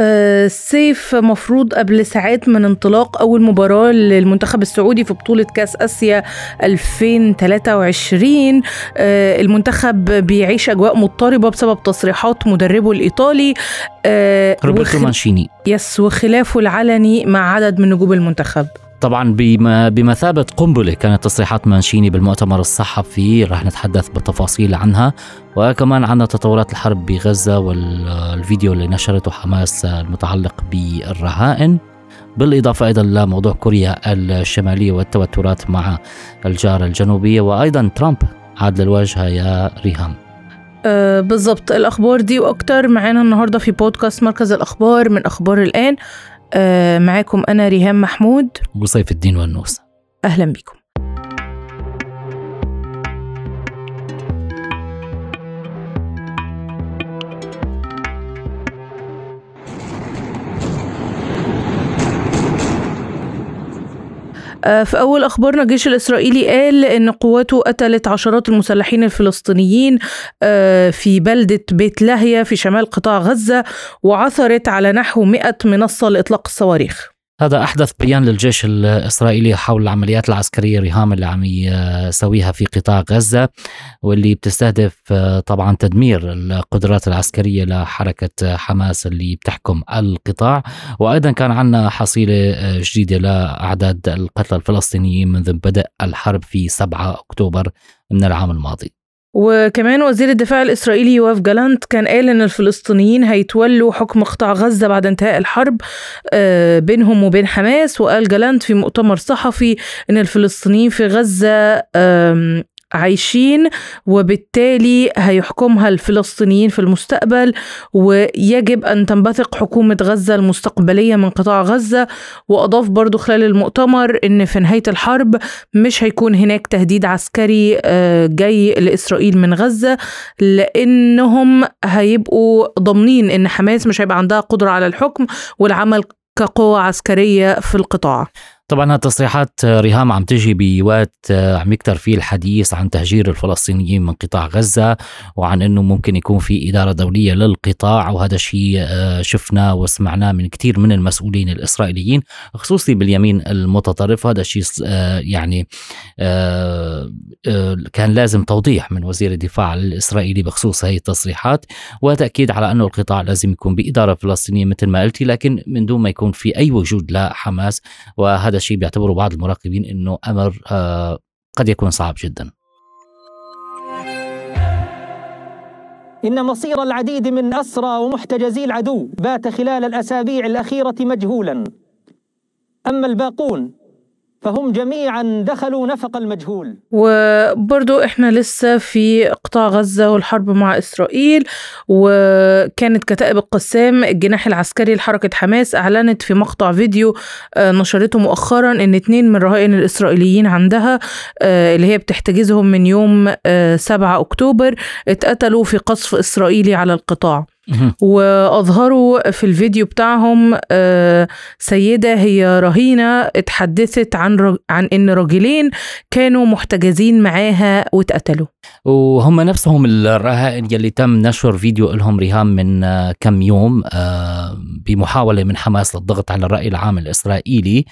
آه، السيف مفروض قبل ساعات من انطلاق أول مباراة للمنتخب السعودي في بطولة كأس آسيا 2023 آه، المنتخب بيعيش أجواء مضطربة بسبب تصريحات مدربه الإيطالي. روبرتو مانشيني. yes وخلافه العلني مع عدد من نجوم المنتخب. طبعا بمثابة قنبلة كانت تصريحات مانشيني بالمؤتمر الصحفي رح نتحدث بالتفاصيل عنها وكمان عن تطورات الحرب بغزة والفيديو اللي نشرته حماس المتعلق بالرهائن. بالإضافة أيضا لموضوع كوريا الشمالية والتوترات مع الجارة الجنوبية وأيضا ترامب عاد للواجهة يا ريهام. أه بالضبط. الأخبار دي وأكتر معانا النهاردة في بودكاست مركز الأخبار من أخبار الآن. معاكم أنا ريهام محمود. وسيف الدين والنوس أهلا بكم في أول أخبارنا الجيش الإسرائيلي قال إن قواته قتلت عشرات المسلحين الفلسطينيين آه، في بلدة بيت لاهيا في شمال قطاع غزة وعثرت على نحو 100 منصة لإطلاق الصواريخ. هذا أحدث بيان للجيش الإسرائيلي حول العمليات العسكرية رهام اللي عم يسويها في قطاع غزة واللي بتستهدف طبعا تدمير القدرات العسكرية لحركة حماس اللي بتحكم القطاع. وأيضا كان عندنا حصيلة جديدة لأعداد القتلى الفلسطينيين منذ بدء الحرب في 7 أكتوبر من العام الماضي. وكمان وزير الدفاع الإسرائيلي يواف جالانت كان قال إن الفلسطينيين هيتولوا حكم قطاع غزة بعد انتهاء الحرب آه، بينهم وبين حماس وقال جالانت في مؤتمر صحفي إن الفلسطينيين في غزة عايشين وبالتالي هيحكمها الفلسطينيين في المستقبل ويجب أن تنبثق حكومة غزة المستقبلية من قطاع غزة. وأضاف برضو خلال المؤتمر أن في نهاية الحرب مش هيكون هناك تهديد عسكري آه، جاي لإسرائيل من غزة لأنهم هيبقوا ضامنين أن حماس مش هيبقى عندها قدرة على الحكم والعمل كقوة عسكرية في القطاع. طبعا هالتصريحات ريهام عم تجي بوقت آه، عم يكتر فيه الحديث عن تهجير الفلسطينيين من قطاع غزة وعن إنه ممكن يكون في إدارة دولية للقطاع وهذا الشيء آه، شفناه وسمعناه من كثير من المسؤولين الإسرائيليين خصوصي باليمين المتطرف. هذا الشيء آه، يعني كان لازم توضيح من وزير الدفاع الإسرائيلي بخصوص هي التصريحات. وتأكيد على أنه القطاع لازم يكون بإدارة فلسطينية مثل ما قلتي لكن من دون ما يكون في أي وجود لحماس. وهذا الشيء بيعتبره بعض المراقبين إنه أمر آه، قد يكون صعب جدا. إن مصير العديد من أسرى ومحتجزي العدو بات خلال الأسابيع الأخيرة مجهولا. أما الباقون فهم جميعا دخلوا نفق المجهول. وبرضو إحنا لسه في قطاع غزة والحرب مع إسرائيل وكانت كتائب القسام الجناح العسكري لحركة حماس أعلنت في مقطع فيديو آه، نشرته مؤخرا إن اتنين من الرهائن الإسرائيليين عندها آه، اللي هي بتحتجزهم من يوم 7 آه، أكتوبر اتقتلوا في قصف إسرائيلي على القطاع. وأظهروا في الفيديو بتاعهم آه، سيدة هي رهينة اتحدثت عن عن إن راجلين كانوا محتجزين معاها واتقتلوا. وهم نفسهم الرهائن يلي تم نشر فيديو لهم رهام من آه، كم يوم آه، بمحاولة من حماس للضغط على الرأي العام الإسرائيلي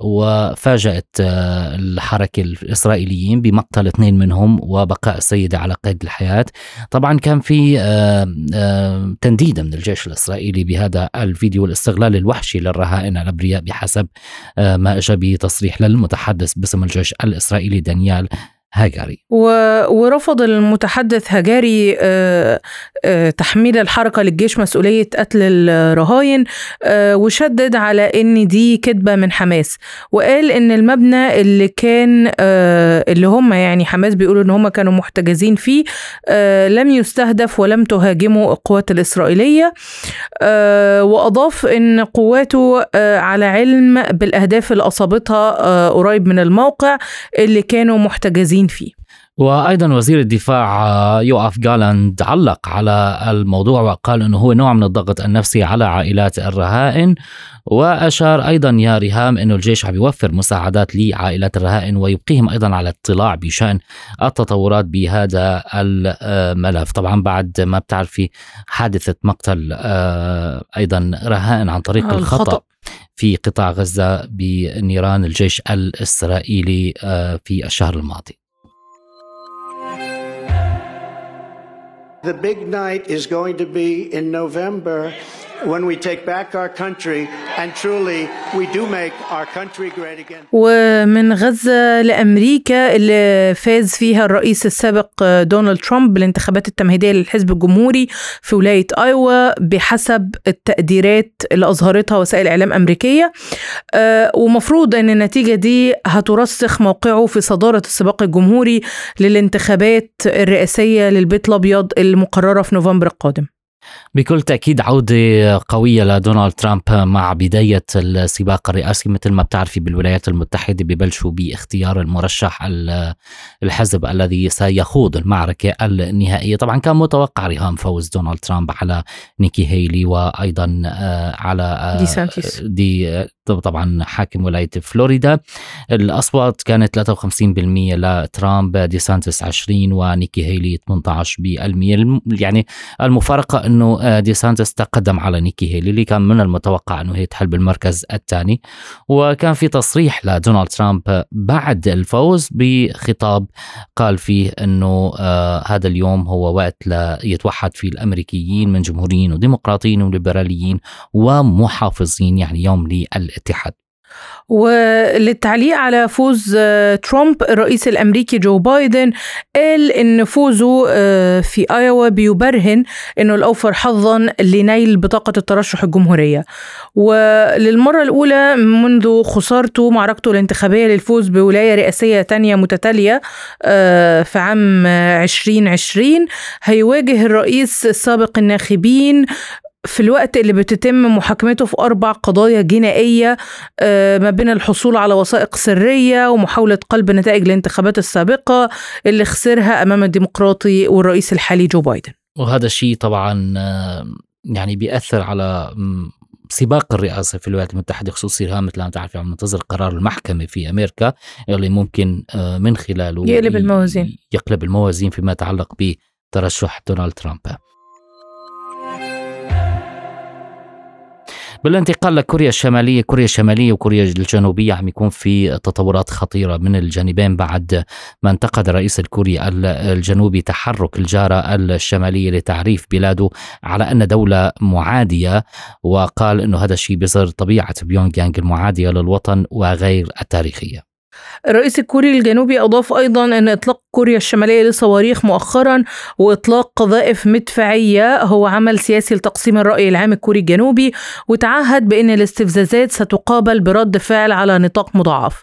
وفاجأت الحركة الإسرائيليين بمقتل اثنين منهم وبقاء السيدة على قيد الحياة. طبعا كان في تنديدا من الجيش الإسرائيلي بهذا الفيديو الاستغلال الوحشي للرهائن الأبرياء بحسب آه، ما أجى به تصريح للمتحدث باسم الجيش الإسرائيلي دانيال هاجاري. ورفض المتحدث هاجاري آه، آه، تحميل الحركة للجيش مسؤولية قتل الرهاين آه، وشدد على إن دي كذبة من حماس. وقال إن المبنى اللي كان اللي هم يعني حماس بيقولوا إن هم كانوا محتجزين فيه لم يستهدف ولم تهاجمه القوات الإسرائيلية وأضاف إن قواته على علم بالأهداف اللي أصابتها قريب من الموقع اللي كانوا محتجزين فيه. وأيضا وزير الدفاع آه، يوآف جالاند علق على الموضوع وقال إنه هو نوع من الضغط النفسي على عائلات الرهائن وأشار أيضا يا ريهام إنه الجيش عم يوفر مساعدات لعائلات الرهائن ويبقيهم أيضا على اطلاع بشأن التطورات بهذا الملف. طبعا بعد ما بتعرفي حادثة مقتل آه، أيضا رهائن عن طريق الخطأ, الخطأ. في قطاع غزة بنيران الجيش الإسرائيلي آه، في الشهر الماضي. The big night is going to be in November when we take back our country and truly we do make our country great again. ومن غزة لأمريكا اللي فاز فيها الرئيس السابق دونالد ترامب بالانتخابات التمهيدية للحزب الجمهوري في ولاية آيوا بحسب التقديرات اللي أظهرتها وسائل إعلام أمريكية آه، ومفروض أن النتيجة دي هترسخ موقعه في صدارة السباق الجمهوري للانتخابات الرئاسية للبيت الأبيض المقررة في نوفمبر القادم بكل تأكيد عودة قوية لدونالد ترامب مع بداية السباق الرئاسي مثل ما بتعرفي بالولايات المتحدة ببلشوا باختيار المرشح الحزب الذي سيخوض المعركة النهائية. طبعا كان متوقع رهان فوز دونالد ترامب على نيكي هيلي وأيضا آه، على آه، دي سانتيس دي طبعا حاكم ولاية فلوريدا. الأصوات كانت 53% لترامب دي سانتيس 20 ونيكي هيلي 18% يعني المفارقة أنه آه، دي سانتيس تقدم على نيكي هيلي اللي كان من المتوقع أنه هي تحل بالمركز الثاني. وكان في تصريح لدونالد ترامب بعد الفوز بخطاب قال فيه أنه آه هذا اليوم هو وقت ليتوحد فيه الأمريكيين من جمهوريين وديمقراطيين وليبراليين ومحافظين يعني يوم لل الاتحاد. وللتعليق على فوز آه، ترامب الرئيس الأمريكي جو بايدن قال إن فوزه آه، في ايوا بيبرهن إنه الأوفر حظا لنيل بطاقة الترشح الجمهورية. وللمرة الأولى منذ خسارته معركته الانتخابية للفوز بولاية رئاسية تانية متتالية آه، في عام 2020 هيواجه الرئيس السابق الناخبين في الوقت اللي بتتم محاكمته في أربع قضايا جنائية آه، ما بين الحصول على وثائق سرية ومحاولة قلب نتائج الانتخابات السابقة اللي خسرها أمام الديمقراطي والرئيس الحالي جو بايدن. وهذا الشيء طبعا آه، يعني بيأثر على سباق الرئاسة في الولايات المتحدة خصوصي مثل ما تعرفي عم ننتظر قرار المحكمة في أمريكا اللي ممكن آه، من خلاله يقلب الموازين. يقلب الموازين فيما يتعلق بترشح دونالد ترامب. بالانتقال لكوريا الشمالية كوريا الشمالية وكوريا الجنوبية عم يكون في تطورات خطيرة من الجانبين بعد ما انتقد الرئيس الكوري الجنوبي تحرك الجارة الشمالية لتعريف بلاده على أن دولة معادية وقال أنه هذا الشيء بيظهر طبيعة بيونغ يانغ المعادية للوطن وغير التاريخية. الرئيس الكوري الجنوبي أضاف أيضا أن إطلاق كوريا الشمالية لصواريخ مؤخرا وإطلاق قذائف مدفعية هو عمل سياسي لتقسيم الرأي العام الكوري الجنوبي وتعهد بأن الاستفزازات ستقابل برد فعل على نطاق مضاعف.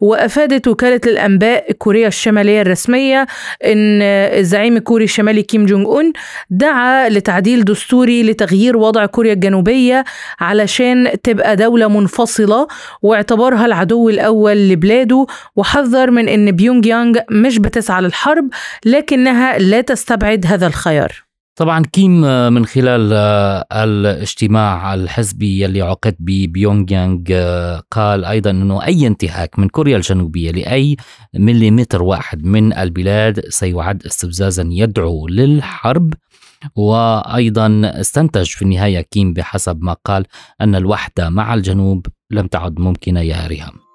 وأفادت وكالة الأنباء كوريا الشمالية الرسمية أن الزعيم الكوري الشمالي كيم جونج أون دعا لتعديل دستوري لتغيير وضع كوريا الجنوبية علشان تبقى دولة منفصلة واعتبرها العدو الأول لبلاده وحذر من أن بيونج يانج مش بتسعى للحرب لكنها لا تستبعد هذا الخيار. طبعا كيم من خلال الاجتماع الحزبي يلي عقد ببيونغ يانغ قال أيضا إنه أي انتهاك من كوريا الجنوبية لأي مليمتر واحد من البلاد سيعد استفزازا يدعو للحرب. وأيضا استنتج في النهاية كيم بحسب ما قال أن الوحدة مع الجنوب لم تعد ممكنة يا ريهام.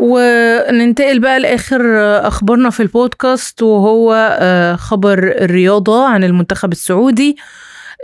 وننتقل بقى لآخر أخبارنا في البودكاست وهو آه، خبر الرياضة عن المنتخب السعودي.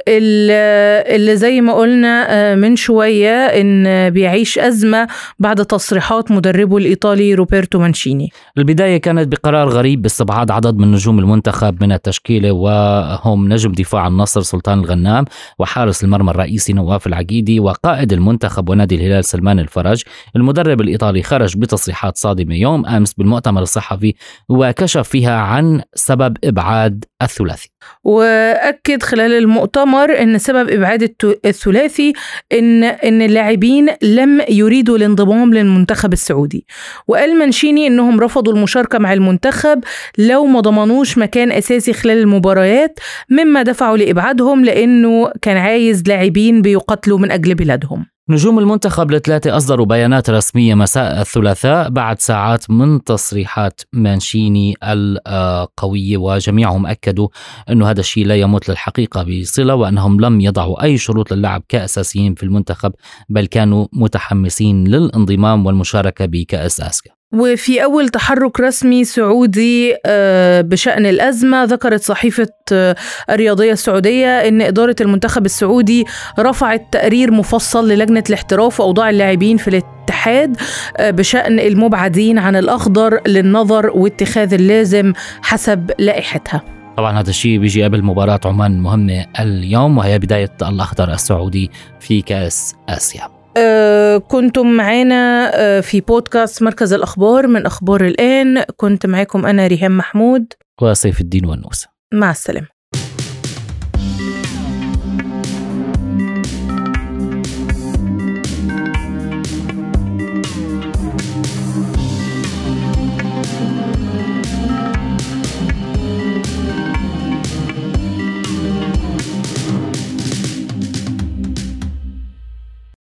اللي زي ما قلنا آه، من شوية إن بيعيش أزمة بعد تصريحات مدربه الإيطالي روبرتو مانشيني. البداية كانت بقرار غريب باستبعاد عدد من نجوم المنتخب من التشكيلة وهم نجم دفاع النصر سلطان الغنام وحارس المرمى الرئيسي نواف العقيدي وقائد المنتخب ونادي الهلال سلمان الفرج. المدرب الإيطالي خرج بتصريحات صادمة يوم أمس بالمؤتمر الصحفي وكشف فيها عن سبب إبعاد الثلاثي. وأكد خلال المؤتمر إن سبب إبعاد الثلاثي ان إن اللاعبين لم يريدوا الانضمام للمنتخب السعودي. وقال منشيني إنهم رفضوا المشاركة مع المنتخب لو ما ضمنوش مكان أساسي خلال المباريات مما دفعوا لإبعادهم لأنه كان عايز لاعبين بيقاتلوا من أجل بلادهم. نجوم المنتخب الثلاثة أصدروا بيانات رسمية مساء الثلاثاء بعد ساعات من تصريحات مانشيني القوية وجميعهم أكدوا أنه هذا الشيء لا يمت للحقيقة بصلة وأنهم لم يضعوا أي شروط للعب كأساسيين في المنتخب بل كانوا متحمسين للانضمام والمشاركة بكأس آسيا. وفي أول تحرك رسمي سعودي آه، بشأن الأزمة ذكرت صحيفة آه، الرياضية السعودية أن إدارة المنتخب السعودي رفعت تقرير مفصل للجنة الاحتراف وأوضاع اللاعبين في الاتحاد آه، بشأن المبعدين عن الأخضر للنظر واتخاذ اللازم حسب لائحتها. طبعا هذا الشيء بيجي قبل مباراة عمان المهمة اليوم وهي بداية الأخضر السعودي في كأس آسيا. كنتم معانا آه في بودكاست مركز الأخبار من أخبار الآن. كنت معاكم أنا ريهام محمود. وسيف الدين ونوسة مع السلامة.